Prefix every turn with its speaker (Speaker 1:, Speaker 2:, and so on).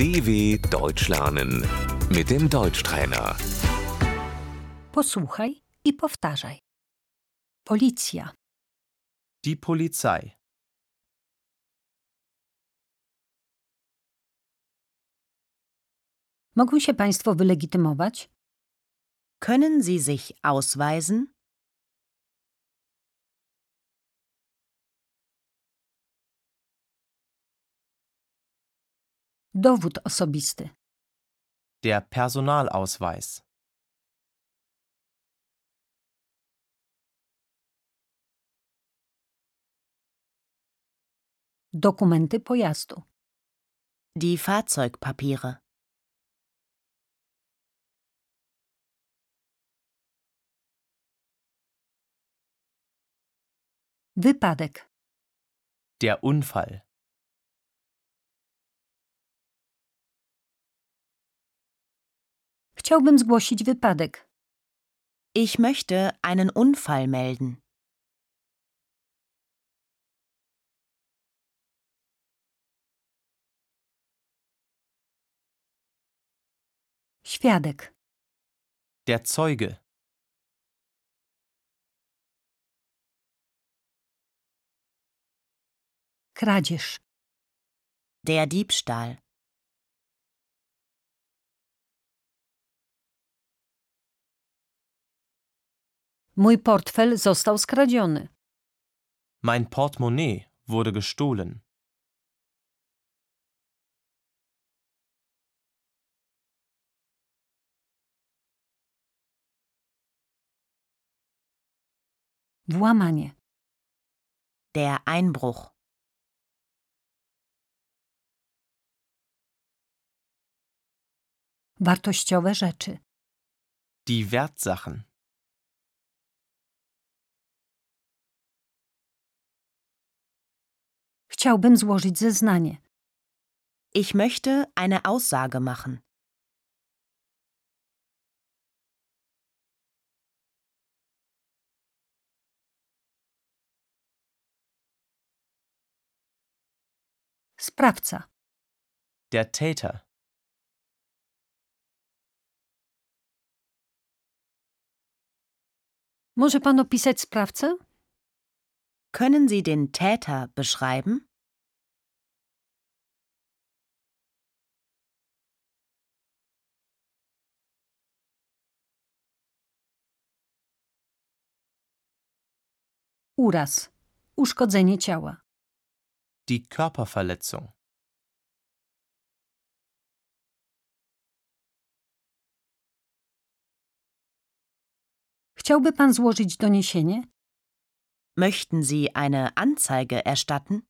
Speaker 1: DW Deutsch lernen mit dem Deutschtrainer.
Speaker 2: Posłuchaj i powtarzaj. Policja,
Speaker 3: Die Polizei.
Speaker 2: mogą się Państwo wylegitymować?
Speaker 4: Können Sie sich ausweisen?
Speaker 2: Dowód osobisty,
Speaker 3: Der Personalausweis.
Speaker 2: dokumenty pojazdu,
Speaker 4: Die Fahrzeugpapiere.
Speaker 2: wypadek,
Speaker 3: Der Unfall.
Speaker 2: Chciałbym zgłosić wypadek,
Speaker 4: Ich möchte einen Unfall melden.
Speaker 2: świadek,
Speaker 3: Der Zeuge.
Speaker 2: kradzież,
Speaker 4: Der Diebstahl.
Speaker 2: Mój portfel został skradziony,
Speaker 3: Mein Portemonnaie wurde gestohlen.
Speaker 2: włamanie,
Speaker 4: Der Einbruch.
Speaker 2: wartościowe rzeczy,
Speaker 3: Die Wertsachen.
Speaker 2: Chciałbym złożyć zeznanie,
Speaker 4: Ich möchte eine Aussage machen.
Speaker 2: sprawca,
Speaker 3: Der Täter.
Speaker 2: może Pan opisać sprawcę?
Speaker 4: Können Sie den Täter beschreiben?
Speaker 2: Uraz, uszkodzenie ciała,
Speaker 3: Die Körperverletzung.
Speaker 2: chciałby Pan złożyć doniesienie?
Speaker 4: Möchten Sie eine Anzeige erstatten?